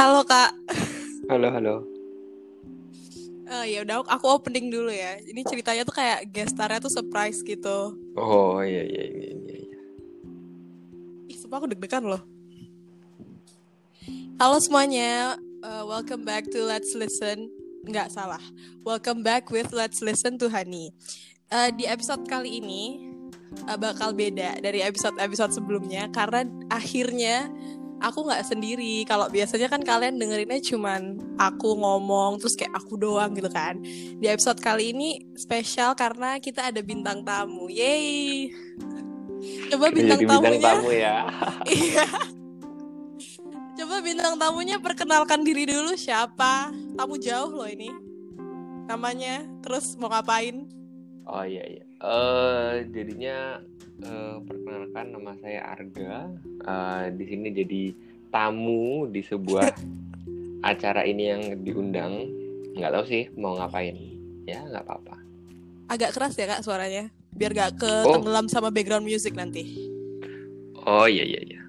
Halo kak. Halo, halo. Oh ya udah aku opening dulu ya. Ini ceritanya tuh kayak gestarnya tuh surprise gitu. Oh iya iya iya iya. iya. Ih, sumpah aku deg-degan loh. Halo semuanya, uh, welcome back to Let's Listen. Nggak salah. Welcome back with Let's Listen to Honey. Uh, di episode kali ini uh, bakal beda dari episode-episode sebelumnya karena akhirnya aku nggak sendiri. Kalau biasanya kan kalian dengerinnya cuman aku ngomong terus kayak aku doang gitu kan. Di episode kali ini spesial karena kita ada bintang tamu. Yeay. Coba bintang Jadi tamunya. bintang tamu ya. Iya. Coba bintang tamunya perkenalkan diri dulu siapa? Tamu jauh loh ini. Namanya, terus mau ngapain? Oh iya iya. Eh jadinya eh, perkenalkan nama saya Arga. Eh, di sini jadi tamu di sebuah acara ini yang diundang. Nggak tahu sih mau ngapain. Ya nggak apa-apa. Agak keras ya kak suaranya, biar gak ke Oh. tenggelam sama background music nanti. Oh iya iya iya.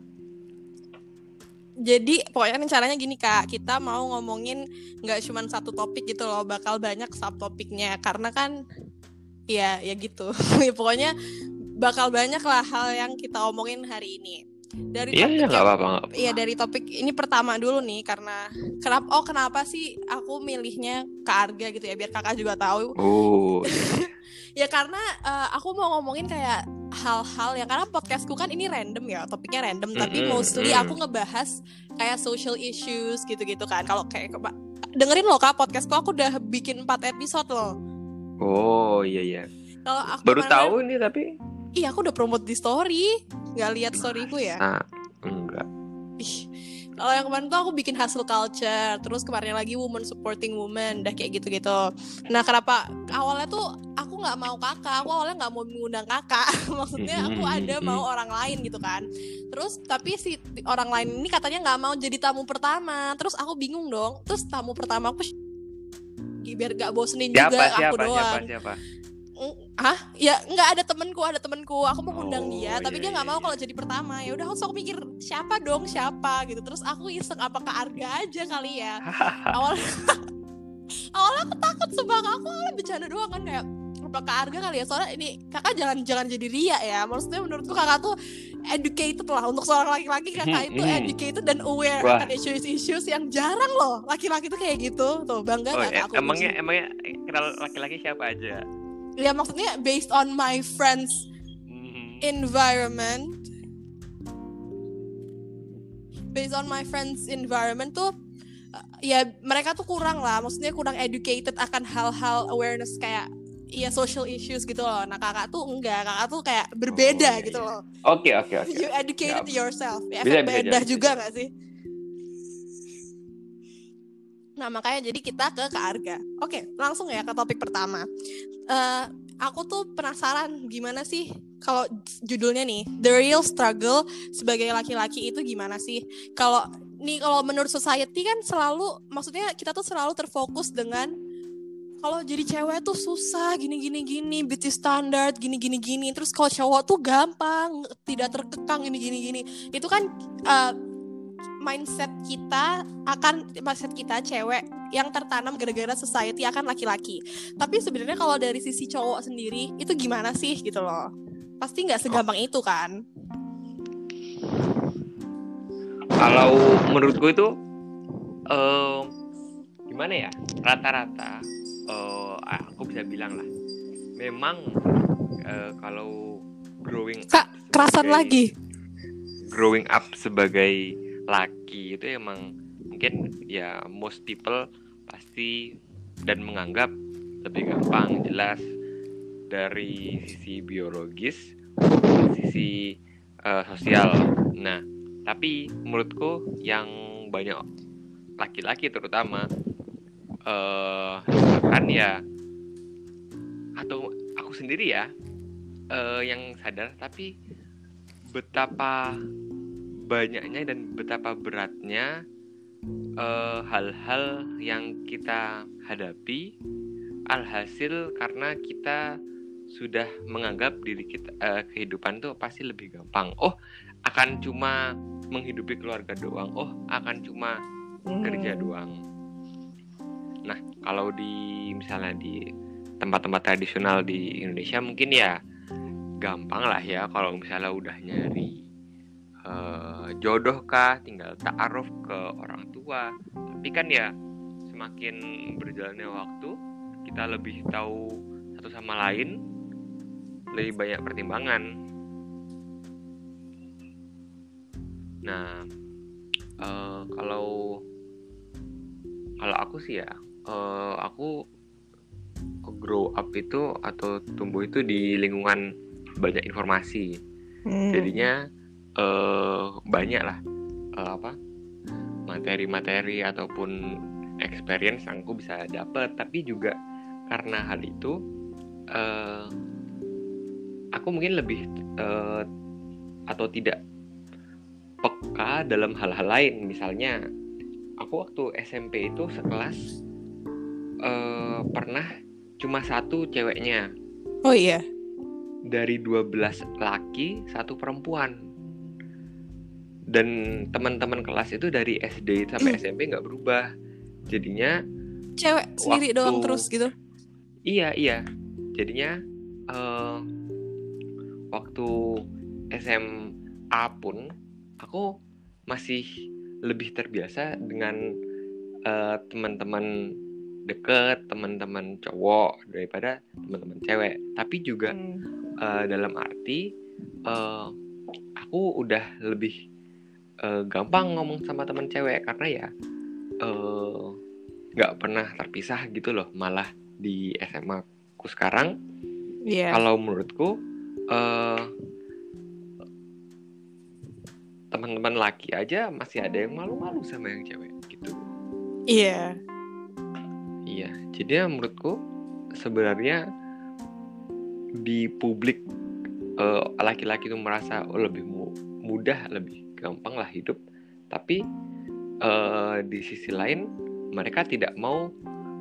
Jadi pokoknya rencananya gini kak, kita mau ngomongin nggak cuma satu topik gitu loh, bakal banyak subtopiknya karena kan ya ya gitu. Ya, pokoknya bakal banyak lah hal yang kita omongin hari ini. Dari Iya topik iya yang- apa-apa. Iya dari topik ini pertama dulu nih karena kenapa oh kenapa sih aku milihnya ke Arga gitu ya biar kakak juga tahu Oh ya karena eh, aku mau ngomongin kayak hal-hal yang karena podcastku kan ini random ya topiknya random tapi Mm-mm, mostly mm. aku ngebahas kayak social issues gitu-gitu kan kalau kayak dengerin loh kak podcastku aku udah bikin 4 episode loh oh iya iya. kalau aku Baru kemana-mana- tahu ini tapi. iya aku udah promote di story nggak lihat storyku ya Ah enggak. Ih, kalau yang kemarin tuh aku bikin hustle culture, terus kemarin lagi woman supporting woman, dah kayak gitu-gitu. Nah, kenapa awalnya tuh aku nggak mau kakak, aku awalnya nggak mau mengundang kakak, maksudnya aku ada mau orang lain gitu kan. Terus tapi si orang lain ini katanya nggak mau jadi tamu pertama, terus aku bingung dong. Terus tamu pertama aku biar gak bosenin Siapa juga siapa aku siapa doang. siapa? Mm, Hah? Ya nggak ada temenku, ada temenku. Aku mau ngundang Oh, dia, tapi iya, dia nggak iya, mau iya. kalau jadi pertama. Ya udah, aku mikir siapa dong, siapa gitu. Terus aku iseng apa ke Arga aja kali ya. Awal awalnya aku takut sebang aku awalnya bercanda doang kan kayak apa ke Arga kali ya soalnya ini kakak jangan jangan jadi ria ya maksudnya menurutku kakak tuh educated lah untuk seorang laki-laki kakak itu Hmm, hmm. educated dan aware Wah. akan issues-issues yang jarang loh laki-laki tuh kayak gitu tuh bangga Oh, nggak eh, aku emangnya Uji? emangnya kenal laki-laki siapa aja? ya maksudnya based on my friends Mhm. environment based on my friends environment tuh uh, ya mereka tuh kurang lah maksudnya kurang educated akan hal-hal awareness kayak ya social issues gitu loh. Nah kakak tuh enggak. Kakak tuh kayak berbeda Oh, iya, gitu iya. loh. Oke oke oke. you educated yourself. Ya Bisa, beda bisa, juga bisa. gak sih? Nah makanya jadi kita ke ke Arga oke langsung ya ke topik pertama. Eh, aku tuh penasaran gimana sih kalau judulnya nih the real struggle sebagai laki-laki itu gimana sih? Kalau nih kalau menurut society kan selalu maksudnya kita tuh selalu terfokus dengan kalau jadi cewek tuh susah gini gini gini beauty standard gini gini gini. Terus kalau cowok tuh gampang tidak terkekang gini gini gini. Itu kan uh, mindset kita akan mindset kita cewek yang tertanam gara-gara society akan laki-laki. Tapi sebenarnya kalau dari sisi cowok sendiri itu gimana sih gitu loh. Pasti nggak segampang itu kan? Kalau menurutku itu eh gimana ya? Rata-rata eh aku bisa bilang lah. Memang eh, kalau growing kak up kerasan sebagai- lagi growing up sebagai laki itu emang mungkin ya most people pasti dan menganggap lebih gampang jelas dari sisi biologis sisi eh, sosial nah tapi menurutku yang banyak laki-laki terutama eh kan ya atau aku sendiri ya eh, yang sadar tapi betapa banyaknya dan betapa beratnya eh, hal-hal yang kita hadapi alhasil karena kita sudah menganggap diri kita eh, kehidupan tuh pasti lebih gampang. Oh, akan cuma menghidupi keluarga doang. Oh, akan cuma Hmm. kerja doang. Nah, kalau di misalnya di tempat-tempat tradisional di Indonesia mungkin ya gampang lah ya kalau misalnya udah nyari eh, jodoh kah, tinggal ta'aruf ke orang tua. Tapi kan ya semakin berjalannya waktu, kita lebih tahu satu sama lain, lebih banyak pertimbangan. Nah, eh, kalau kalau aku sih ya, eh, aku grow up itu atau tumbuh itu di lingkungan banyak informasi. Hmm. Jadinya eh, banyak lah eh, apa materi-materi ataupun experience yang aku bisa dapat. Tapi juga karena hal itu, eh, aku mungkin lebih eh, atau tidak peka dalam hal-hal lain. Misalnya, aku waktu SMP itu sekelas eh, pernah cuma satu ceweknya. Oh iya. dari 12 laki satu perempuan. Dan teman-teman kelas itu dari SD sampai SMP nggak berubah. Jadinya Cewek sendiri Waktu- doang terus gitu. iya iya. Jadinya eh, waktu SMA pun aku masih lebih terbiasa dengan eh, teman-teman deket teman-teman cowok daripada teman-teman cewek tapi juga Hmm. eh, dalam arti eh, aku udah lebih eh, gampang ngomong sama teman cewek karena ya nggak pernah terpisah gitu loh malah di SMA ku sekarang Iya. kalau menurutku eh, teman-teman laki aja masih ada yang malu-malu sama yang cewek gitu Iya. Iya, jadi ya menurutku sebenarnya di publik eh, laki-laki itu merasa oh, lebih mu- mudah, lebih gampang lah hidup. Tapi eh, di sisi lain mereka tidak mau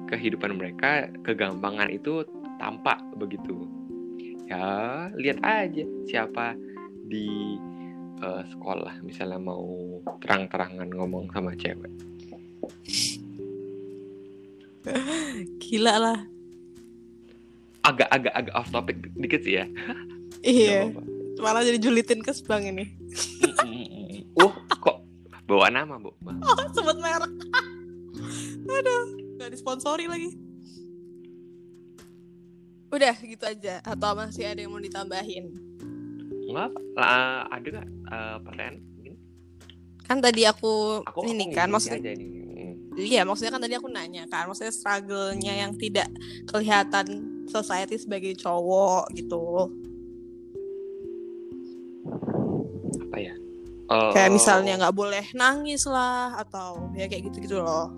kehidupan mereka kegampangan itu tampak begitu. Ya lihat aja siapa di eh, sekolah misalnya mau terang-terangan ngomong sama cewek. Gila lah. agak-agak agak off topic dikit sih ya. Iya. Malah jadi julitin ke Bang ini. uh, kok bawa nama, Bu? Oh, sebut merek. Aduh, gak disponsori lagi. Udah gitu aja atau masih ada yang mau ditambahin? Enggak, lah, ada nggak eh, pertanyaan? Kan tadi aku, Aku ini aku kan maksudnya aja nih. Iya, maksudnya kan tadi aku nanya kan, maksudnya struggle-nya yang tidak kelihatan society sebagai cowok gitu. Apa ya? Eh, Kayak misalnya nggak boleh nangis lah atau ya kayak gitu-gitu loh.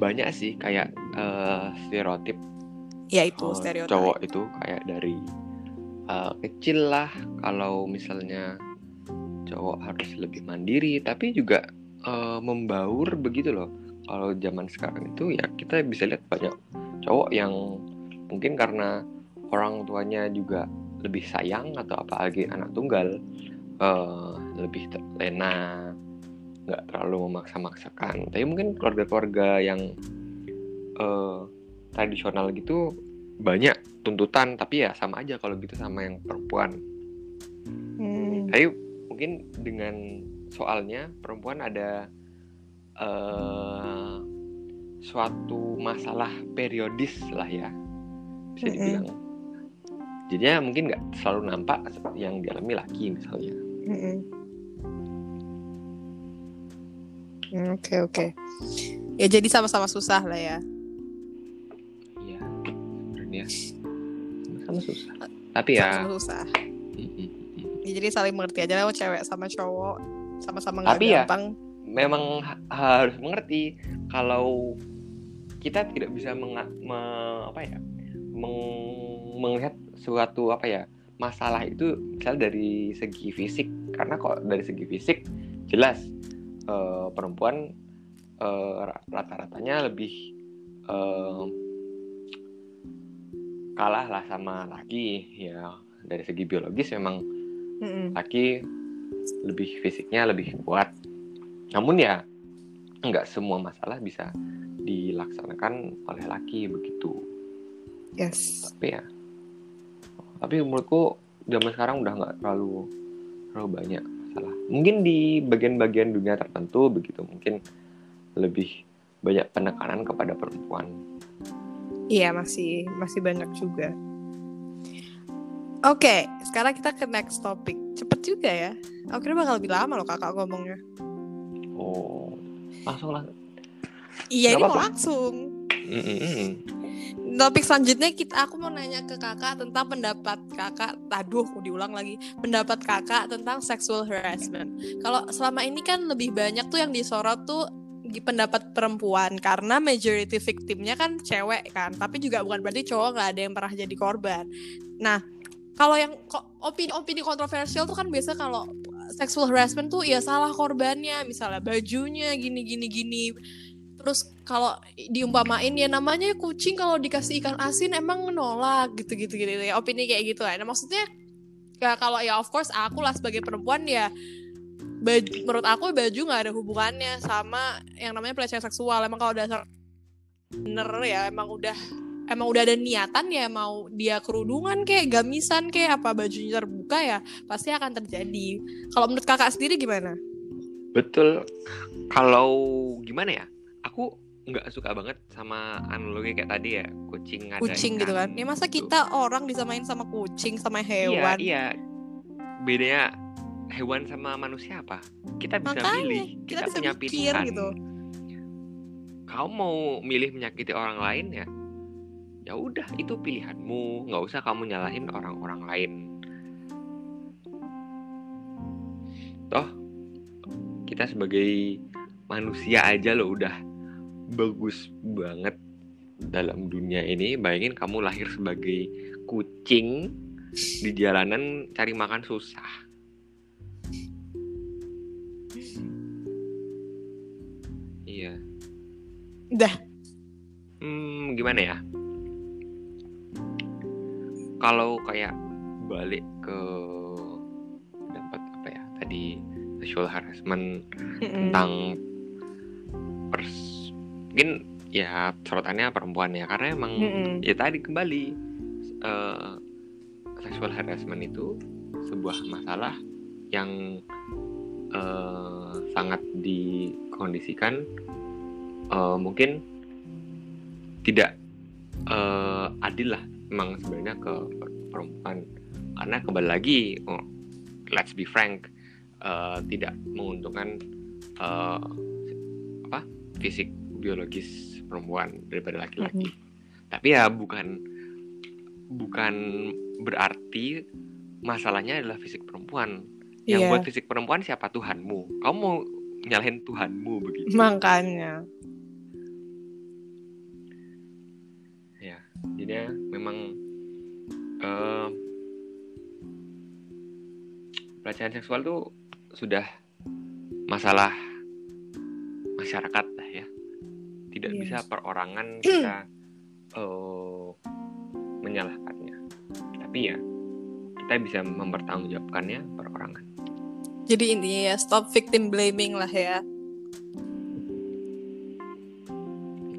banyak sih kayak eh, stereotip Ya itu eh, stereotip. cowok itu kayak dari eh, kecil lah kalau misalnya cowok harus lebih mandiri, tapi juga eh, membaur begitu loh. Kalau zaman sekarang itu ya kita bisa lihat banyak cowok yang mungkin karena orang tuanya juga lebih sayang atau apalagi anak tunggal eh, lebih terlena nggak terlalu memaksa-maksakan tapi mungkin keluarga-keluarga yang eh, tradisional gitu banyak tuntutan tapi ya sama aja kalau gitu sama yang perempuan Hmm. tapi mungkin dengan soalnya perempuan ada eh, suatu masalah periodis lah ya bisa dibilang jadinya mungkin nggak selalu nampak yang dialami laki misalnya Mm-mm. Hmm, Oke oke. Ya jadi sama-sama susah lah ya. iya sebenarnya sama susah tapi ya Sama-sama susah. mm-mm. Ya, jadi saling mengerti aja lah cewek sama cowok sama-sama nggak Tapi ya, gampang. Memang ha- harus mengerti kalau kita tidak bisa menga- me- apa ya meng- melihat suatu apa ya masalah itu misalnya dari segi fisik karena kok dari segi fisik jelas eh, perempuan ra- rata-ratanya lebih eh, kalah lah sama laki ya dari segi biologis memang Mm-mm. laki lebih fisiknya lebih kuat. Namun ya nggak semua masalah bisa dilaksanakan oleh laki begitu Yes. tapi ya tapi menurutku zaman sekarang udah nggak terlalu terlalu banyak masalah mungkin di bagian-bagian dunia tertentu begitu mungkin lebih banyak penekanan kepada perempuan Iya masih masih banyak juga. Oke, sekarang kita ke next topic. Cepet juga ya. Aku kira bakal lebih lama loh kakak ngomongnya. Oh langsung lah Iya ini mau langsung. Mm-mm. Topik selanjutnya kita aku mau nanya ke kakak tentang pendapat kakak. Aduh, mau diulang lagi. Pendapat kakak tentang sexual harassment. Kalau selama ini kan lebih banyak tuh yang disorot tuh di pendapat perempuan karena majority victimnya kan cewek kan tapi juga bukan berarti cowok nggak ada yang pernah jadi korban nah kalau yang opini-opini kontroversial tuh kan biasa kalau sexual harassment tuh ya salah korbannya. Misalnya bajunya gini gini gini. Terus kalau diumpamain ya namanya kucing kalau dikasih ikan asin emang menolak gitu gitu gitu ya opini kayak gitu. Lah nah maksudnya ya kalau ya of course aku lah sebagai perempuan ya baju, menurut aku baju nggak ada hubungannya sama yang namanya pelecehan seksual. Emang kalau dasar bener ya emang udah emang udah ada niatan ya mau dia kerudungan kayak gamisan kayak apa bajunya terbuka ya pasti akan terjadi. Kalau menurut kakak sendiri gimana? Betul. Kalau gimana ya? Aku nggak suka banget sama analogi kayak tadi ya kucing ada kucing gitu kan? Ya masa gitu. kita orang disamain sama kucing sama iya hewan? iya. Bedanya hewan sama manusia apa? Kita bisa Makanya, milih. kita kita, bisa punya pilihan. gitu. kau mau milih menyakiti orang lain ya ya udah itu pilihanmu. Nggak usah kamu nyalahin orang-orang lain. Toh kita sebagai manusia aja loh udah bagus banget dalam dunia ini. Bayangin kamu lahir sebagai kucing di jalanan cari makan susah. Iya. Dah. hmm gimana ya kalau kayak balik ke dapat apa ya tadi sexual harassment tentang pers mungkin ya sorotannya perempuan ya karena emang Mm-mm. ya tadi kembali eh, sexual harassment itu sebuah masalah yang eh, sangat dikondisikan eh, mungkin tidak eh, adil lah memang sebenarnya ke perempuan. Karena kembali lagi oh, let's be frank eh, tidak menguntungkan eh, apa fisik biologis perempuan daripada laki-laki. Tapi ya bukan bukan berarti masalahnya adalah fisik perempuan. Yang Iya, buat fisik perempuan siapa? Tuhanmu. Kamu mau nyalahin Tuhanmu begitu. Makanya jadi ya memang eh, pelecehan seksual tuh sudah masalah masyarakat lah ya. Tidak Iya. bisa perorangan kita eh, menyalahkannya. Tapi ya kita bisa mempertanggungjawabkannya perorangan. Jadi intinya ya stop victim blaming lah ya.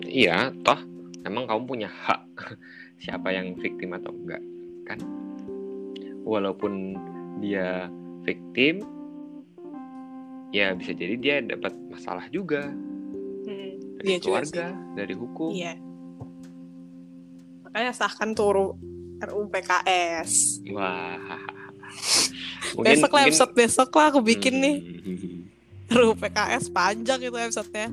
Iya toh emang kamu punya hak siapa yang victim atau enggak kan walaupun dia victim ya bisa jadi dia dapat masalah juga dari Iya juga keluarga dari hukum Iya. Makanya sahkan tuh RU- RUU PKS. wah besok lah episode besok lah aku bikin nih Hmm. RUU PKS panjang itu episodenya.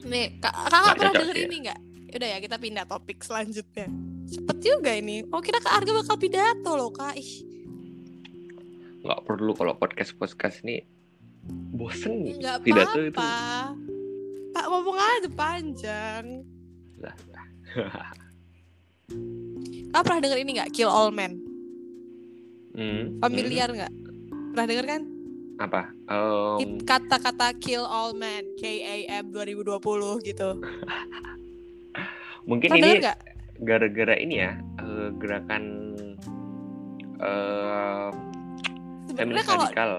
Nih, kak, kakak pernah denger ya? ini nggak? Udah ya kita pindah topik selanjutnya. Cepet juga ini. Oh kira Kak Arga bakal pidato loh kak. Ih, nggak perlu kalau podcast podcast ini bosen ya nggak pidato itu apa-apa. Pak ngomong aja panjang. Lah, Kak pernah denger ini nggak? Kill All Men. Hmm, Familiar nggak? Pernah denger kan? hmm. apa It- Kata-kata Kill All Men. KAM 2020 gitu. mungkin Pernah ini gara-gara ini ya eh, gerakan Sebenarnya feminis kalau radikal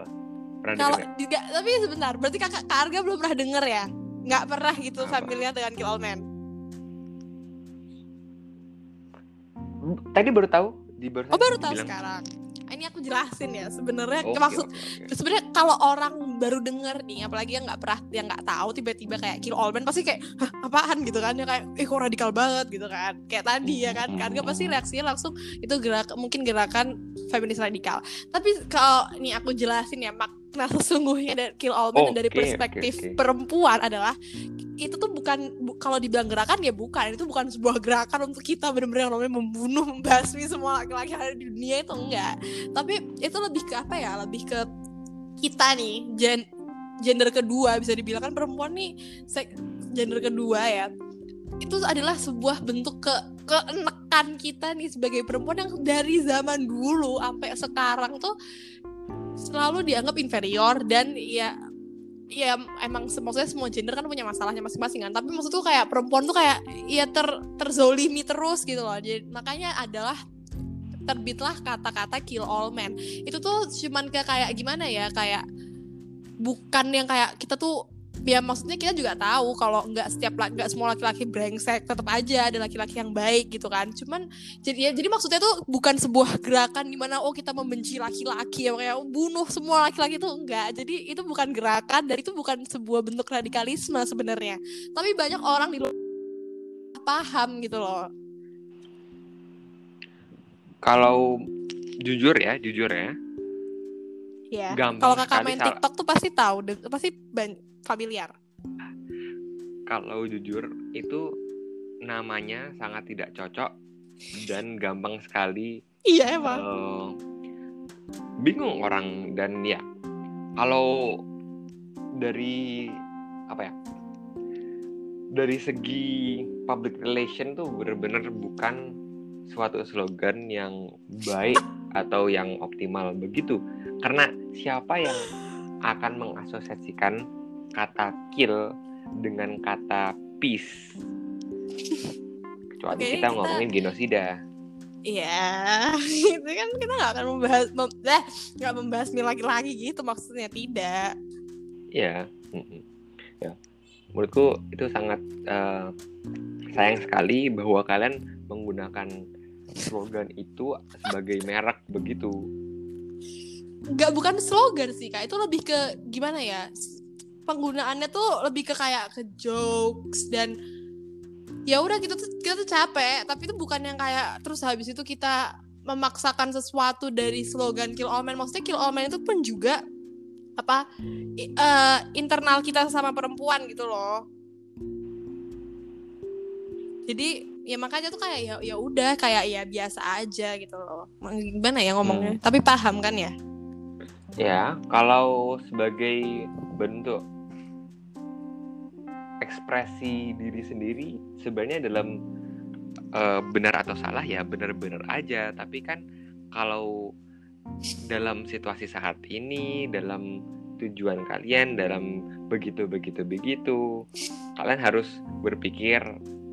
Pernah Kalau juga tapi sebentar, berarti kakak Kak Arga belum pernah denger ya? Nggak pernah gitu Apa? familiar dengan Kill All Men. Tadi baru tahu di baru Oh baru tahu bilang- sekarang. Ah, Ini aku jelasin ya sebenarnya Oke, maksud oke, oke. sebenarnya kalau orang baru denger nih apalagi yang nggak pernah yang nggak tahu tiba-tiba kayak kill all men pasti kayak Hah, apaan? gitu kan ya kayak eh kok radikal banget gitu kan. Kayak tadi ya kan kan pasti reaksinya langsung itu gerak mungkin gerakan feminis radikal. Tapi kalau nih aku jelasin ya makna sesungguhnya dari kill all men dari Oke, perspektif oke, oke. perempuan adalah itu tuh bukan bu- kalau dibilang gerakan ya bukan. Itu bukan sebuah gerakan untuk kita benar-benar yang namanya membunuh membasmi semua laki-laki ada di dunia itu enggak. Tapi itu lebih ke apa ya lebih ke kita nih gen gender kedua bisa dibilang. Kan perempuan nih gender kedua ya. Itu adalah sebuah bentuk ke keenekan kita nih sebagai perempuan yang dari zaman dulu sampai sekarang tuh selalu dianggap inferior dan ya ya emang maksudnya semua gender kan punya masalahnya masing-masing kan. Tapi maksud tuh kayak perempuan tuh kayak ya ter terzolimi terus gitu loh. Jadi makanya adalah terbitlah kata-kata kill all men. Itu tuh cuman kayak gimana ya kayak bukan yang kayak kita tuh ya maksudnya kita juga tahu kalau nggak setiap nggak semua laki-laki brengsek tetap aja ada laki-laki yang baik gitu kan. Cuman jadi ya jadi maksudnya tuh bukan sebuah gerakan di mana oh kita membenci laki-laki yang kayak bunuh semua laki-laki itu enggak jadi itu bukan gerakan dan itu bukan sebuah bentuk radikalisme sebenarnya. Tapi banyak orang di luar paham gitu loh. Kalau jujur ya, jujur ya. ya kalau kakak main salah- TikTok tuh pasti tahu pasti ban- familiar? Kalau jujur itu namanya sangat tidak cocok dan gampang sekali iya emang. eh, bingung orang dan ya kalau dari apa ya dari segi public relation tuh bener-bener bukan suatu slogan yang baik atau yang optimal begitu. Karena siapa yang akan mengasosiasikan kata kill dengan kata peace kecuali Oke, kita kita- ngomongin genosida Iya, itu kan kita nggak akan membahas, mem, eh, nggak membahas laki-laki gitu maksudnya tidak. Ya, mm-mm. ya. Menurutku itu sangat eh, sayang sekali bahwa kalian menggunakan slogan itu sebagai merek begitu. Nggak bukan slogan sih kak, itu lebih ke gimana ya? Penggunaannya tuh lebih ke kayak ke jokes dan ya udah kita tuh kita tuh capek, tapi itu bukan yang kayak terus habis itu kita memaksakan sesuatu dari slogan kill all men. Maksudnya kill all men itu pun juga apa i- eh, internal kita sama perempuan gitu loh. Jadi ya makanya tuh kayak ya ya udah kayak ya biasa aja gitu loh. Gimana ya ngomongnya? Tapi paham kan ya? Ya, kalau sebagai bentuk ekspresi diri sendiri sebenarnya dalam eh, benar atau salah ya benar-benar aja. Tapi kan kalau dalam situasi saat ini, dalam tujuan kalian, dalam begitu begitu begitu, kalian harus berpikir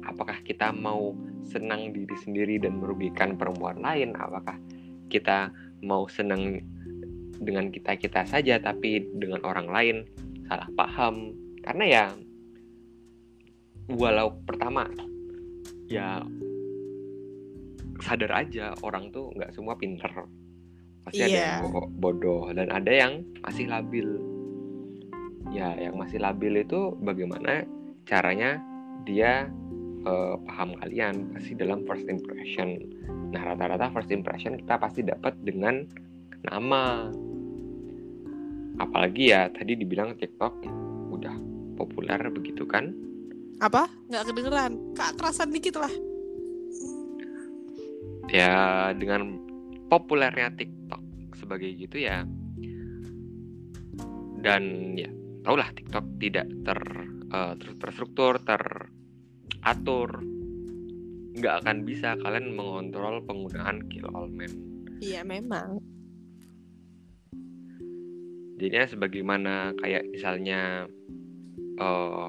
apakah kita mau senang diri sendiri dan merugikan perempuan lain, apakah kita mau senang dengan kita kita saja tapi dengan orang lain salah paham karena ya walau pertama ya sadar aja orang tuh nggak semua pinter. Pasti ada yang Iya. bo- bodoh dan ada yang masih labil. Ya yang masih labil itu bagaimana caranya dia eh, paham kalian pasti dalam first impression. Nah rata-rata first impression kita pasti dapat dengan nama. Apalagi ya tadi dibilang TikTok udah populer begitu kan Apa? Nggak kedengeran. Kak kerasan dikit lah. ya dengan populernya TikTok sebagai gitu ya dan ya tau lah TikTok tidak ter ter- terstruktur teratur nggak akan bisa kalian mengontrol penggunaan kill all men Iya memang. jadinya sebagaimana kayak misalnya eh,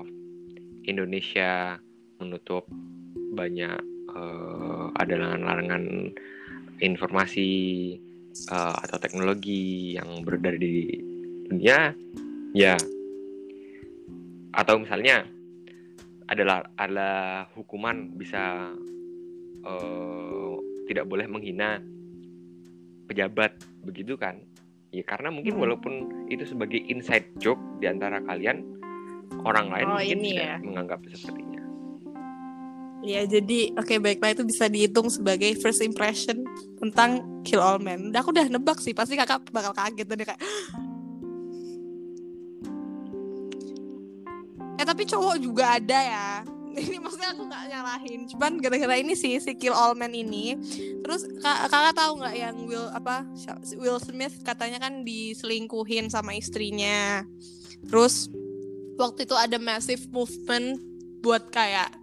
Indonesia menutup banyak eh, ada larangan-larangan informasi eh, atau teknologi yang beredar di dunia ya atau misalnya adalah adalah hukuman bisa uh, tidak boleh menghina pejabat begitu kan ya karena mungkin Hmm. walaupun itu sebagai inside joke di antara kalian orang lain Oh, mungkin ini tidak ya. menganggap sepertinya Ya jadi oke baiklah itu bisa dihitung sebagai first impression tentang Kill All Men. Udah aku udah nebak sih pasti kakak bakal kaget dan dia kayak. Eh tapi cowok juga ada ya. Ini maksudnya aku nggak nyalahin. Cuman gara-gara ini sih si Kill All Men ini. Terus kak- kakak tahu nggak yang Will apa Will Smith katanya kan diselingkuhin sama istrinya. Terus waktu itu ada massive movement buat kayak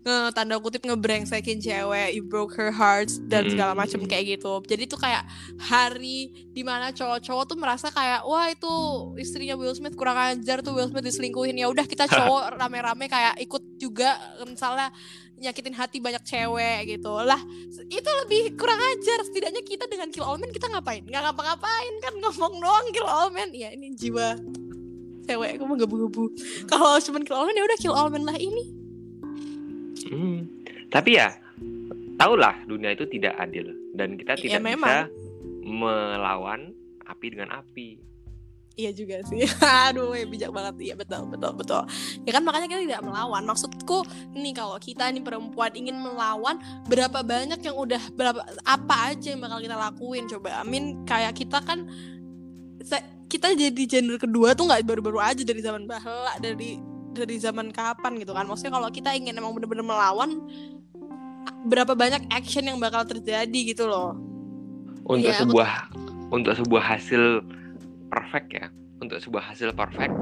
nge tanda kutip ngebrengsekin cewek, you broke her heart dan Hmm. segala macam kayak gitu. Jadi tuh kayak hari di mana cowok-cowok tuh merasa kayak wah itu istrinya Will Smith kurang ajar tuh Will Smith diselingkuhin. Ya udah kita cowok rame-rame kayak ikut juga misalnya nyakitin hati banyak cewek gitu. Lah itu lebih kurang ajar. Setidaknya kita dengan Kill All Men kita ngapain? Nggak ngapa-ngapain kan ngomong doang Kill All Men. Ya ini jiwa cewek aku menggebu-gebu kalau cuma Kill All Men ya udah Kill All Men lah ini Hmm. Tapi ya, tahulah dunia itu tidak adil dan kita Iya, tidak memang. bisa melawan api dengan api. Iya juga sih. Aduh, ya bijak banget. Iya betul, betul, betul. Ya kan makanya kita tidak melawan. Maksudku nih kalau kita nih perempuan ingin melawan, berapa banyak yang udah berapa apa aja yang bakal kita lakuin coba. Amin kayak kita kan kita jadi gender kedua tuh nggak baru-baru aja dari zaman bahla dari dari zaman kapan gitu kan. Maksudnya kalau kita ingin emang bener-bener melawan berapa banyak action yang bakal terjadi gitu loh. Untuk aku- sebuah untuk sebuah hasil perfect ya, untuk sebuah hasil perfect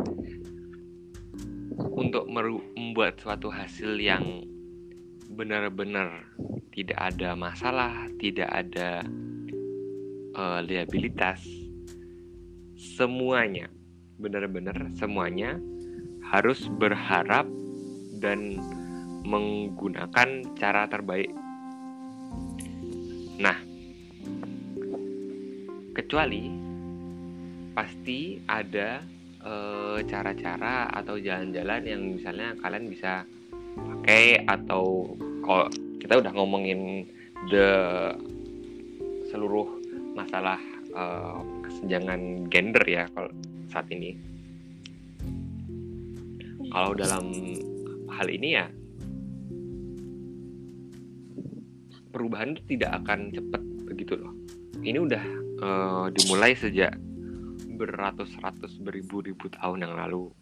untuk membuat suatu hasil yang benar-benar tidak ada masalah, tidak ada eh, liabilitas, semuanya benar-benar semuanya harus berharap dan menggunakan cara terbaik. Nah, kecuali pasti ada eh, cara-cara atau jalan-jalan yang misalnya kalian bisa pakai atau kalau kita udah ngomongin the seluruh masalah eh, kesenjangan gender ya kalau saat ini. Kalau dalam hal ini ya perubahan itu tidak akan cepat begitu loh. Ini udah eh, dimulai sejak beratus-ratus beribu-ribu tahun yang lalu.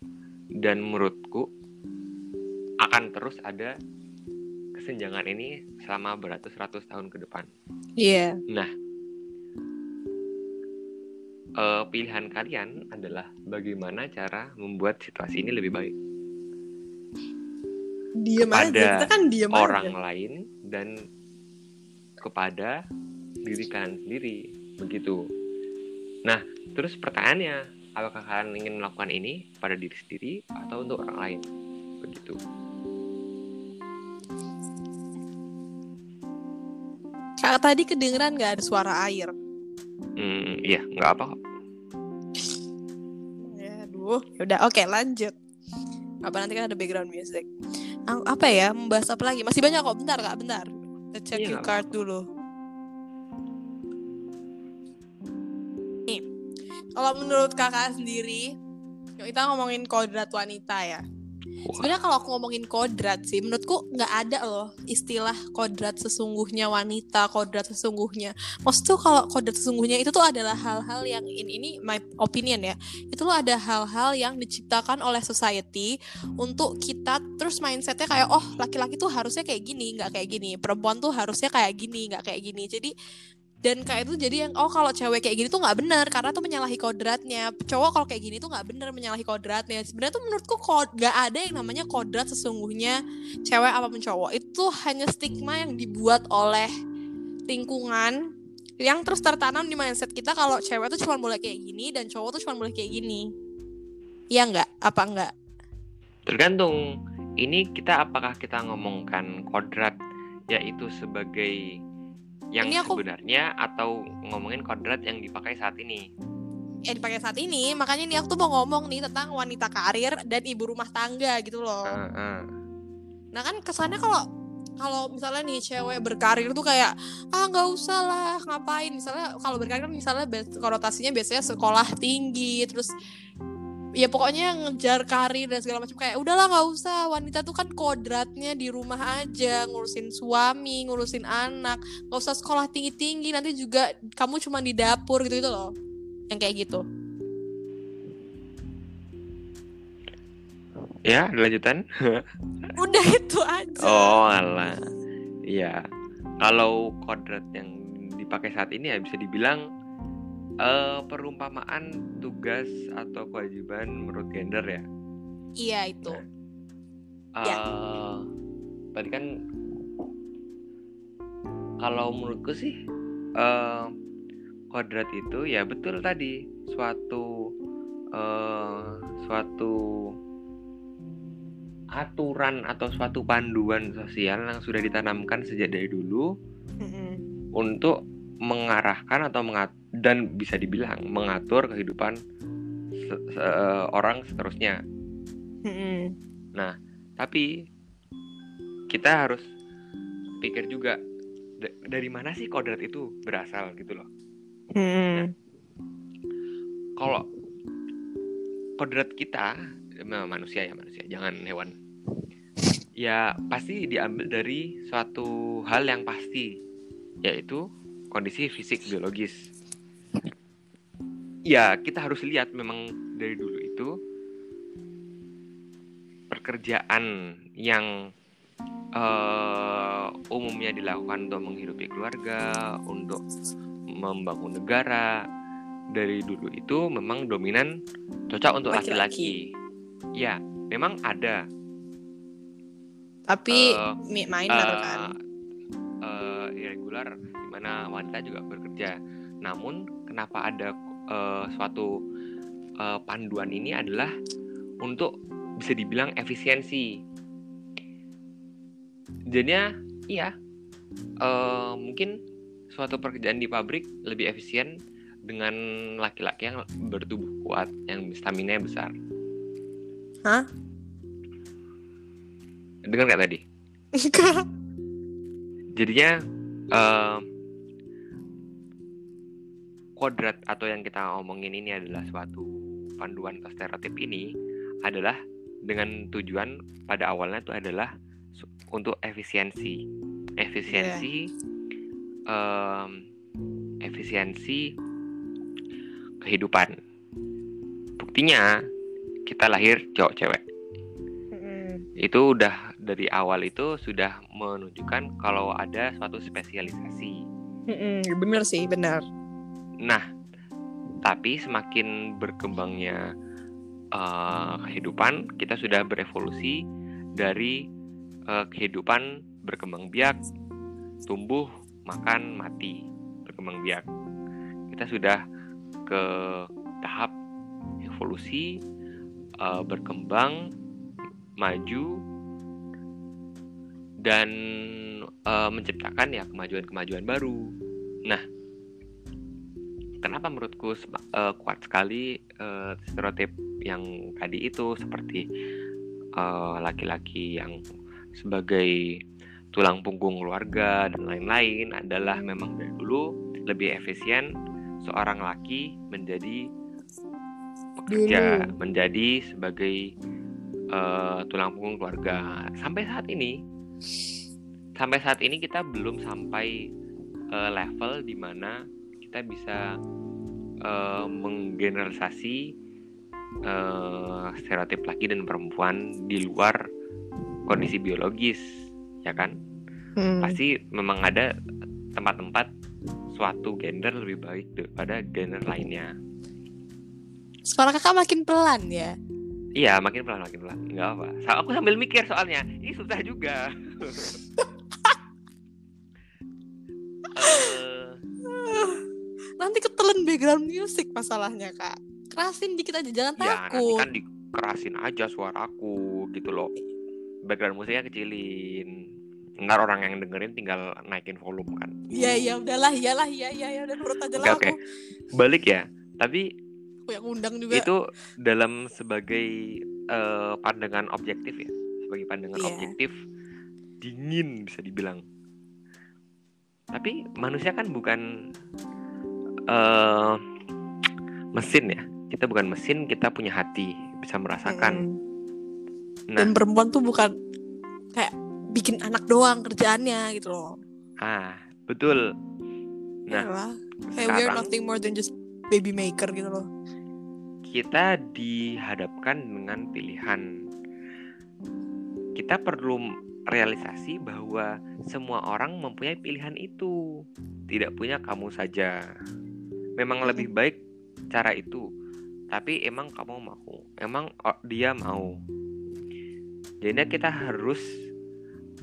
Dan menurutku akan terus ada kesenjangan ini selama beratus-ratus tahun ke depan. Iya. Nah, eh, pilihan kalian adalah bagaimana cara membuat situasi ini lebih baik Diem aja. Kepada Kita kan diem orang aja. lain dan kepada diri kalian sendiri begitu. Nah, terus pertanyaannya, apakah kalian ingin melakukan ini pada diri sendiri atau untuk orang lain? Begitu. Kak tadi kedengeran nggak ada suara air? Hmm, iya, nggak apa kok. Ya, aduh. Udah, oke lanjut. Apa nanti kan ada background music. Apa ya? Membahas apa lagi? Masih banyak kok. Bentar kak, bentar. Kita check Iya, card dulu. Nih, kalau menurut kakak sendiri, yuk kita ngomongin kodrat wanita ya. Sebenarnya kalau aku ngomongin kodrat sih, menurutku nggak ada loh istilah kodrat sesungguhnya wanita, kodrat sesungguhnya. Maksudku kalau kodrat sesungguhnya itu tuh adalah hal-hal yang ini, ini my opinion ya. Itu loh ada hal-hal yang diciptakan oleh society untuk kita terus mindsetnya kayak oh laki-laki tuh harusnya kayak gini, nggak kayak gini. Perempuan tuh harusnya kayak gini, nggak kayak gini. Jadi dan kayak itu jadi yang oh kalau cewek kayak gini tuh nggak benar karena tuh menyalahi kodratnya. Cowok kalau kayak gini tuh nggak benar menyalahi kodratnya. Sebenarnya tuh menurutku kod nggak ada yang namanya kodrat sesungguhnya cewek apa pun cowok. Itu hanya stigma yang dibuat oleh lingkungan yang terus tertanam di mindset kita kalau cewek tuh cuma boleh kayak gini dan cowok tuh cuma boleh kayak gini. Iya nggak? Apa enggak tergantung. Ini kita apakah kita ngomongkan kodrat yaitu sebagai yang Ini aku- sebenarnya atau ngomongin kodrat yang dipakai saat ini? ya dipakai saat ini makanya nih aku tuh mau ngomong nih tentang wanita karir dan ibu rumah tangga gitu loh Ah, ah. nah kan kesannya kalau kalau misalnya nih cewek berkarir tuh kayak ah nggak usah lah ngapain misalnya kalau berkarir kan misalnya konotasinya biasanya sekolah tinggi terus ya pokoknya ngejar karir dan segala macam. Kayak udahlah nggak usah. Wanita tuh kan kodratnya di rumah aja. Ngurusin suami ngurusin anak. Nggak usah sekolah tinggi tinggi nanti juga kamu cuma di dapur gitu gitu loh. Yang kayak gitu. Ya, lanjutan? udah itu aja. Oh, alah. Iya. Kalau kodrat yang dipakai saat ini ya bisa dibilang eh, perumpamaan tugas atau kewajiban menurut gender ya. iya itu Eh, Ya. Tadi kan kalau menurutku sih eh, kodrat itu ya betul tadi suatu eh, suatu aturan atau suatu panduan sosial yang sudah ditanamkan sejak dari dulu Mm-mm. untuk mengarahkan atau mengat dan bisa dibilang mengatur kehidupan se- se- orang seterusnya. Mm-mm. Tapi kita harus pikir juga da- dari mana sih kodrat itu berasal gitu loh. Mm-mm. Kalau kodrat kita manusia ya manusia, jangan hewan. Ya pasti diambil dari suatu hal yang pasti, yaitu kondisi fisik biologis. Ya kita harus lihat memang dari dulu itu pekerjaan yang eh, umumnya dilakukan untuk menghidupi keluarga, untuk membangun negara dari dulu itu memang dominan cocok untuk Laki-laki. Ya, memang ada tapi Eh, mi- minor eh, kan eh, irregular mana wanita juga bekerja. Namun kenapa ada eh, suatu eh, panduan ini adalah untuk bisa dibilang efisiensi. Jadinya iya eh, mungkin suatu pekerjaan di pabrik lebih efisien dengan laki-laki yang bertubuh kuat, yang stamina besar. Hah? Dengar nggak tadi? enggak jadinya eh, kodrat atau yang kita omongin ini adalah suatu panduan atau stereotip ini adalah dengan tujuan pada awalnya itu adalah untuk efisiensi. Efisiensi em, efisiensi kehidupan. Buktinya kita lahir cowok cewek. Itu udah dari awal itu sudah menunjukkan kalau ada suatu spesialisasi. bener sih bener Nah, tapi semakin berkembangnya eh, kehidupan, kita sudah berevolusi dari eh, kehidupan berkembang biak, tumbuh, makan, mati, berkembang biak. Kita sudah ke tahap evolusi, eh, berkembang, maju, dan eh, menciptakan ya kemajuan-kemajuan baru. Nah, kenapa menurutku eh, kuat sekali eh, stereotip yang tadi itu seperti eh, laki-laki yang sebagai tulang punggung keluarga dan lain-lain adalah memang dari dulu lebih efisien seorang laki menjadi pekerja, menjadi sebagai eh, tulang punggung keluarga. Sampai saat ini, sampai saat ini kita belum sampai eh, level di mana kita bisa eh, menggeneralisasi eh, stereotip laki dan perempuan di luar kondisi biologis, ya kan? Hmm. Pasti memang ada tempat-tempat suatu gender lebih baik daripada gender lainnya. suara kakak makin pelan ya Iya, makin pelan, makin pelan. Enggak apa. Aku sambil mikir soalnya. Ini susah juga. background music masalahnya kak kerasin dikit aja jangan ya, takut kan dikerasin aja suaraku gitu loh. Background musiknya kecilin. Ntar orang yang dengerin tinggal naikin volume kan. Iya iya udahlah iyalah iya iya ya udah nurut aja Oke, lah oke. aku Balik ya. Tapi Aku yang undang juga. itu dalam sebagai eh, pandangan objektif ya sebagai pandangan Iya. objektif dingin bisa dibilang tapi manusia kan bukan eh mesin ya kita bukan mesin kita punya hati bisa merasakan Mm-mm. nah Dan perempuan tuh bukan kayak bikin anak doang kerjaannya gitu loh. ah betul nah kayak we're sekarang nothing more than just baby maker gitu loh. kita dihadapkan dengan pilihan. Kita perlu realisasi bahwa semua orang mempunyai pilihan itu, tidak punya kamu saja. Memang lebih baik cara itu, tapi emang kamu mau, emang oh, dia mau. Jadi kita harus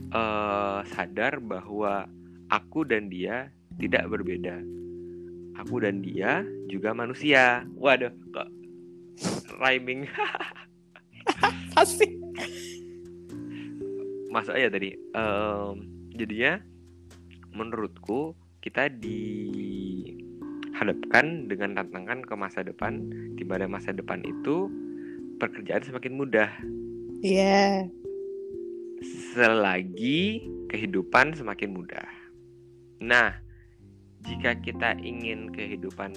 eh, sadar bahwa aku dan dia tidak berbeda. Aku dan dia juga manusia. Waduh, kok rhyming Pasti. masuk aja tadi. Em, jadinya menurutku kita dihadapkan dengan tantangan ke masa depan, di mana masa depan itu pekerjaan semakin mudah Iya. selagi kehidupan semakin mudah. Nah, jika kita ingin kehidupan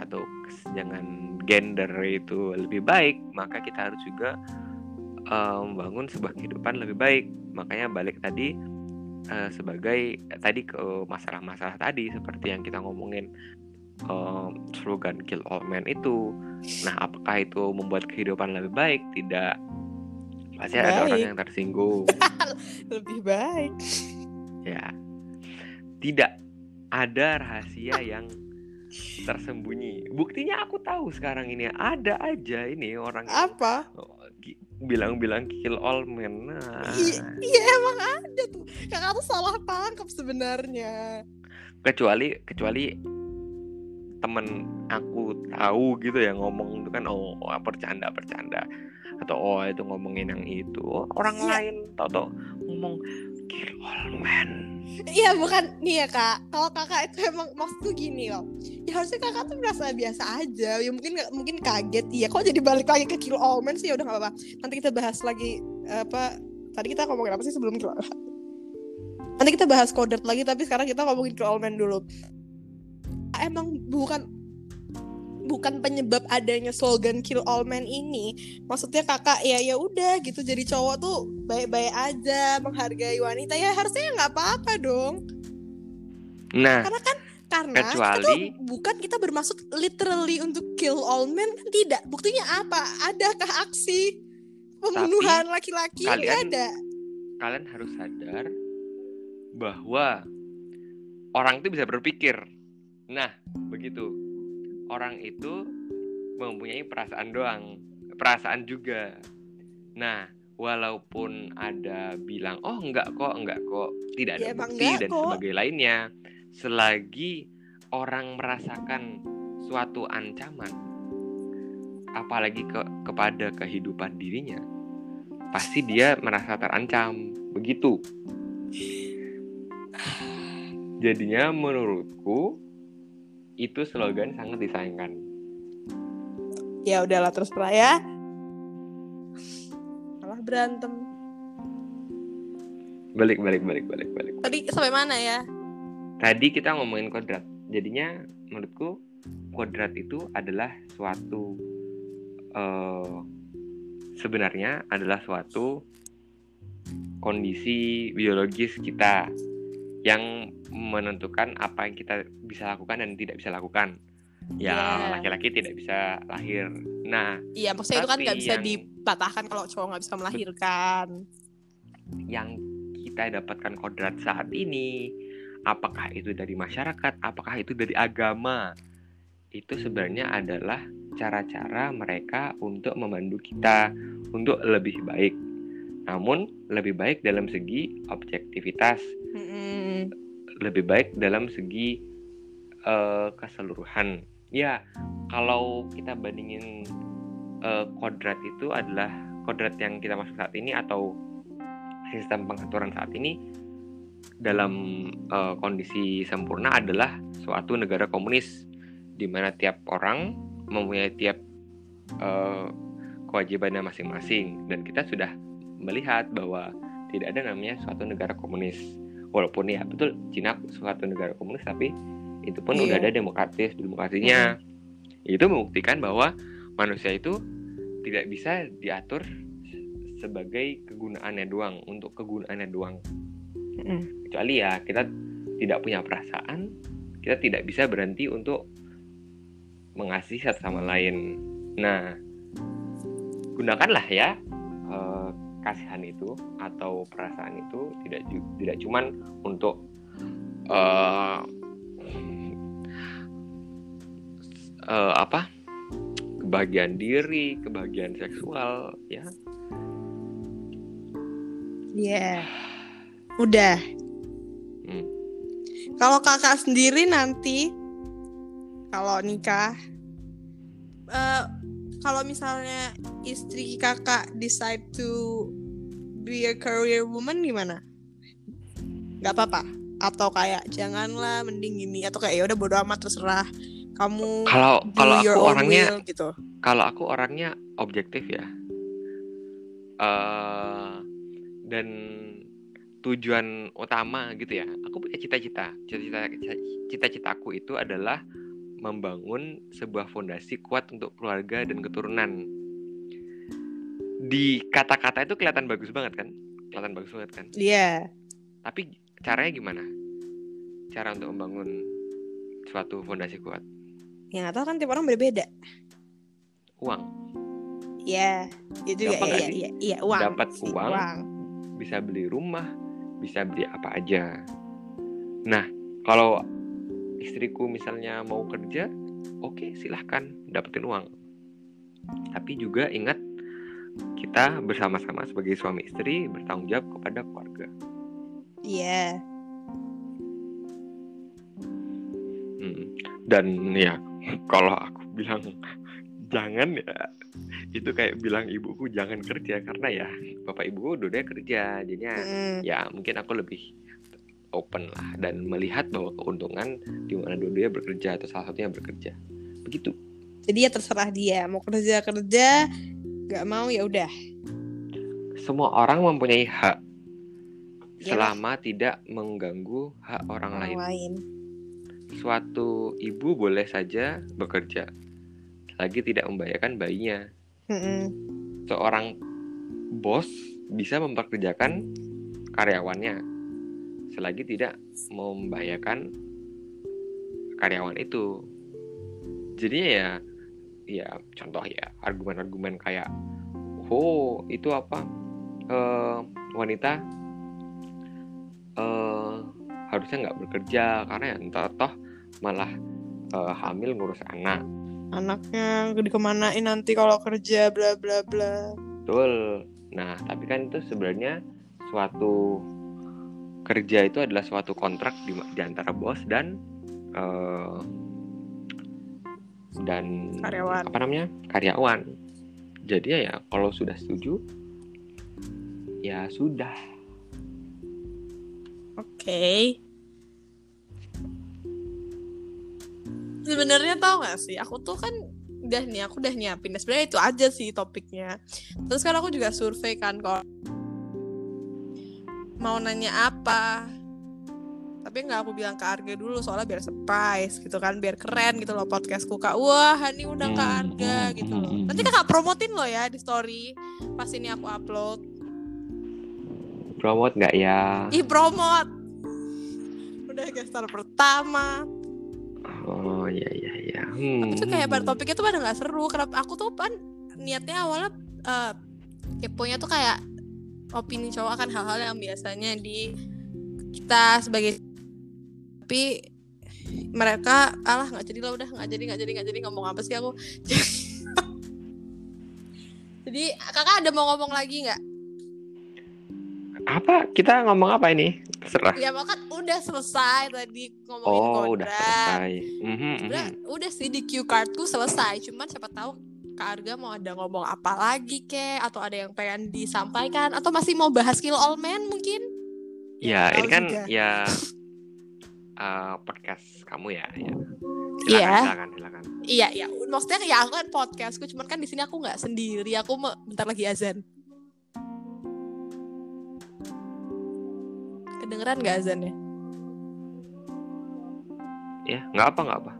atau kesenjangan gender itu lebih baik, maka kita harus juga eh, membangun sebuah kehidupan lebih baik. Makanya balik tadi eh, sebagai tadi ke masalah-masalah tadi seperti yang kita ngomongin eh, slogan kill all men itu. Nah, apakah itu membuat kehidupan lebih baik? Tidak. Pasti ada orang yang tersinggung. Lebih baik. Ya. Tidak ada rahasia yang tersembunyi. Buktinya aku tahu sekarang ini ada aja ini orang Apa? Bilang-bilang kill all men. Nah, Iya, emang ada tuh. Kakak tuh salah tangkap sebenarnya. kecuali kecuali temen aku tahu gitu ya ngomong itu kan oh bercanda bercanda atau oh itu ngomongin yang itu Oh, orang Iya. lain tau tau ngomong kill all men Iya bukan nih ya kak. Kalau kakak itu emang maksudku gini loh. Ya harusnya kakak tuh merasa biasa aja. Ya mungkin mungkin kaget. Iya. Kok jadi balik lagi ke All Men sih? Ya udah nggak apa-apa. Nanti kita bahas lagi apa? Tadi kita ngomongin apa sih sebelum All Nanti kita bahas kodrat lagi. Tapi sekarang kita ngomongin All Men dulu. Emang bukan bukan penyebab adanya slogan Kill All Men ini. Maksudnya kakak ya ya udah gitu. Jadi cowok tuh baik-baik aja menghargai wanita ya harusnya nggak apa-apa dong. nah Karena kan karena Kecuali- tuh bukan kita bermaksud literally untuk kill all men tidak. Buktinya apa? Adakah aksi pembunuhan laki-laki? Kalian- ada. kalian harus sadar bahwa orang itu bisa berpikir. Nah, begitu. Orang itu mempunyai perasaan doang, perasaan juga. Nah, walaupun ada bilang, "Oh, enggak kok, enggak kok." Tidak ada Ya, bukti dan kok. sebagai lainnya. Selagi orang merasakan suatu ancaman apalagi ke kepada kehidupan dirinya, pasti dia merasa terancam. Begitu. Jadinya menurutku itu slogan sangat disayangkan. Ya udahlah terus pra ya. Malah berantem. Balik balik balik balik balik. Tadi sampai mana ya? Tadi kita ngomongin kodrat. Jadinya menurutku kodrat itu adalah suatu eh, sebenarnya adalah suatu kondisi biologis kita yang menentukan apa yang kita bisa lakukan dan tidak bisa lakukan. Ya, Ya. laki-laki tidak bisa lahir. Nah, Iya maksudnya itu kan nggak bisa yang- dipatahkan kalau cowok nggak bisa melahirkan. yang kita dapatkan kodrat saat ini, apakah itu dari masyarakat, apakah itu dari agama, itu sebenarnya adalah cara-cara mereka untuk memandu kita untuk lebih baik. Namun lebih baik dalam segi objektivitas, Mm-mm. Lebih baik dalam segi eh, keseluruhan. Ya, kalau kita bandingin eh, kodrat itu adalah kodrat yang kita masuk saat ini atau sistem pengaturan saat ini dalam eh, kondisi sempurna adalah suatu negara komunis di mana tiap orang mempunyai tiap uh, kewajibannya masing-masing dan kita sudah melihat bahwa tidak ada namanya suatu negara komunis walaupun ya betul Cina suatu negara komunis tapi itu pun yeah. udah ada demokratis demokrasinya mm. itu membuktikan bahwa manusia itu tidak bisa diatur sebagai kegunaannya doang untuk kegunaannya doang mm. kecuali ya kita tidak punya perasaan kita tidak bisa berhenti untuk mengasihi satu sama lain nah gunakanlah ya uh, kasihan itu atau perasaan itu tidak tidak cuman untuk uh, uh, apa kebahagiaan diri kebahagiaan seksual ya Iya yeah. udah hmm. kalau kakak sendiri nanti kalau nikah uh, kalau misalnya istri kakak decide to be a career woman gimana? Gak apa-apa? Atau kayak janganlah mending gini atau kayak ya udah bodo amat terserah kamu kalau kalau aku orangnya will, gitu. Kalau aku orangnya objektif ya. Uh, dan tujuan utama gitu ya. Aku punya cita-cita. Cita-cita cita-citaku itu adalah membangun sebuah fondasi kuat untuk keluarga dan keturunan. Di kata-kata itu kelihatan bagus banget kan? Kelihatan bagus banget kan? Iya. Yeah. Tapi caranya gimana? Cara untuk membangun suatu fondasi kuat? Ya nggak tahu kan tiap orang berbeda. Uang. Iya, itu ya, iya, iya, iya, uang. Dapat uang, uang, bisa beli rumah, bisa beli apa aja. Nah, kalau istriku misalnya mau kerja, oke okay, silahkan dapetin uang. Tapi juga ingat kita bersama-sama sebagai suami istri bertanggung jawab kepada keluarga. Iya. Yeah. Hmm. Dan ya kalau aku bilang jangan ya itu kayak bilang ibuku jangan kerja karena ya bapak ibuku udah kerja jadinya mm. ya mungkin aku lebih open lah dan melihat bahwa keuntungan di mana dua-duanya bekerja atau salah satunya bekerja begitu jadi ya terserah dia mau kerja kerja nggak mau ya udah semua orang mempunyai hak Yalah. selama tidak mengganggu hak orang, orang lain. lain suatu ibu boleh saja bekerja lagi tidak membahayakan bayinya mm -mm. seorang bos bisa memperkerjakan karyawannya selagi tidak membahayakan karyawan itu. Jadinya ya ya contoh ya argumen-argumen kayak oh itu apa? Uh, wanita uh, harusnya nggak bekerja karena ya entah toh malah uh, hamil ngurus anak. Anaknya dikemanain nanti kalau kerja bla bla bla. Betul. Nah tapi kan itu sebenarnya suatu kerja itu adalah suatu kontrak di, di antara bos dan uh, dan karyawan. apa namanya karyawan. Jadi ya kalau sudah setuju ya sudah. Oke. Okay. Sebenarnya tau gak sih, aku tuh kan udah nih, aku udah nyiapin. Sebenarnya itu aja sih topiknya. Terus kan aku juga survei kan kalau mau nanya apa. Tapi nggak aku bilang ke Arga dulu soalnya biar surprise gitu kan biar keren gitu loh podcastku. Kak wah ini udah ke Arga gitu loh. nanti kakak promotin lo ya di story pas ini aku upload. Promote nggak ya? Ih promote udah gestar pertama. Oh iya iya iya. Hmm. tapi tuh kayak pada topiknya tuh pada nggak seru. Kenapa? Aku tuh kan niatnya awalnya uh, keponya tuh kayak opini cowok akan hal-hal yang biasanya di kita sebagai tapi mereka alah nggak jadi lah udah nggak jadi nggak jadi nggak jadi ngomong apa sih aku? Jadi kakak ada mau ngomong lagi nggak? Apa? Kita ngomong apa ini? Serah ya kan udah selesai tadi ngomongin oh, kodrat. udah selesai mm-hmm, udah udah sih di cue cardku selesai. Cuman siapa tahu Kak Arga mau ada ngomong apa lagi kek atau ada yang pengen disampaikan atau masih mau bahas kill all men mungkin ya, ya ini kan juga. ya uh, podcast kamu ya. ya. Silakan, Iya. silakan, silakan. Iya, iya. Maksudnya ya aku kan podcastku, cuman kan di sini aku nggak sendiri. Aku bentar lagi azan. Kedengeran nggak azannya? Ya, nggak apa, nggak apa.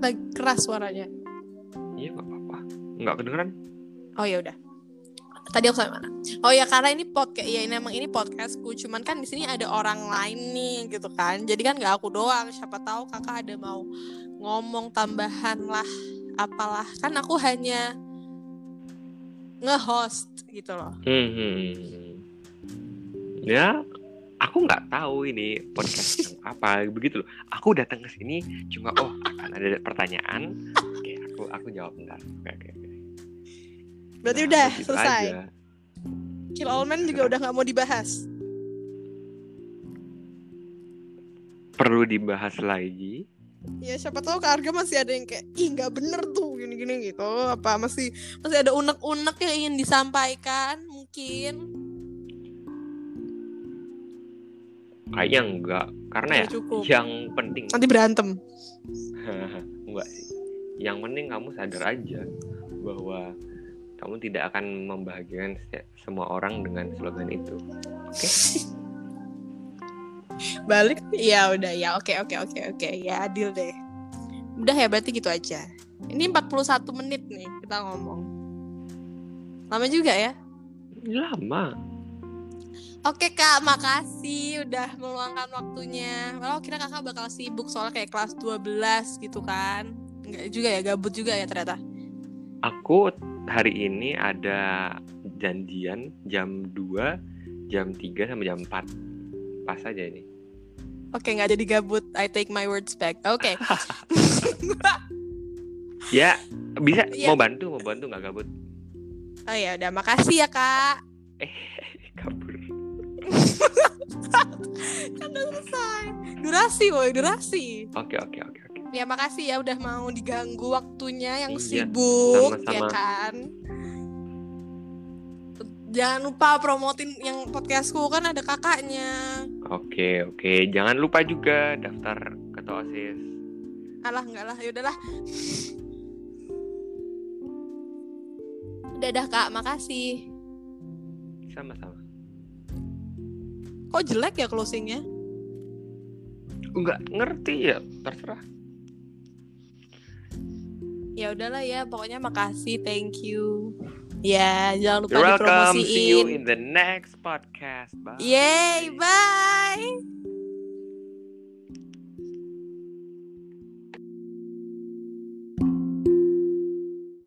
Lagi keras suaranya. Iya, nggak apa-apa. Nggak kedengeran. Oh ya udah. Tadi aku sampai mana? Oh ya karena ini podcast ya ini emang ini podcastku, cuman kan di sini ada orang lain nih gitu kan. Jadi kan nggak aku doang. Siapa tahu kakak ada mau ngomong tambahan lah, apalah. Kan aku hanya nge-host gitu loh. Hmm, hmm, hmm. Ya, aku nggak tahu ini podcast yang apa begitu loh. Aku datang ke sini cuma oh akan ada pertanyaan. Aku aku jawab bentar. Oke, oke, oke. Berarti Nah, udah begitu selesai. aja. Kill All Men juga udah nggak mau dibahas. Perlu dibahas lagi. Ya siapa tahu ke harga masih ada yang kayak ih nggak bener tuh gini-gini gitu. Apa masih masih ada unek-unek yang ingin disampaikan mungkin. Kayaknya enggak, karena ya Ya, cukup. yang penting Nanti berantem. enggak sih. Yang penting kamu sadar aja bahwa kamu tidak akan membahagiakan se- semua orang dengan slogan itu. Oke? balik? Ya udah ya. Oke oke oke oke. Ya adil deh. Udah ya berarti gitu aja. Ini 41 menit nih kita ngomong. Lama juga ya? Lama. oke kak. Makasih udah meluangkan waktunya. Kalau kira kakak bakal sibuk soalnya kayak kelas 12 gitu kan Enggak juga ya gabut juga ya ternyata Aku hari ini ada janjian jam 2, jam 3 sama jam 4. Pas aja ini. oke nggak jadi gabut I take my words back oke Ya, bisa Iya. mau bantu, mau bantu nggak gabut. oh ya udah makasih ya kak Eh, kabur. kan udah selesai durasi boy durasi Oke, oke, oke, oke. Ya makasih ya udah mau diganggu waktunya yang Iya, sibuk sama-sama. ya kan. Jangan lupa promotin yang podcastku kan ada kakaknya. Oke, oke. Jangan lupa juga daftar ketua OSIS. Alah enggak lah, ya udahlah. Udah dah kak, makasih. Sama-sama. Kok jelek ya closingnya? Enggak ngerti ya, terserah. Ya udahlah ya, pokoknya makasih, thank you. Ya, jangan lupa You're welcome. See you dipromosiin. in the next podcast. Bye. Yay, bye.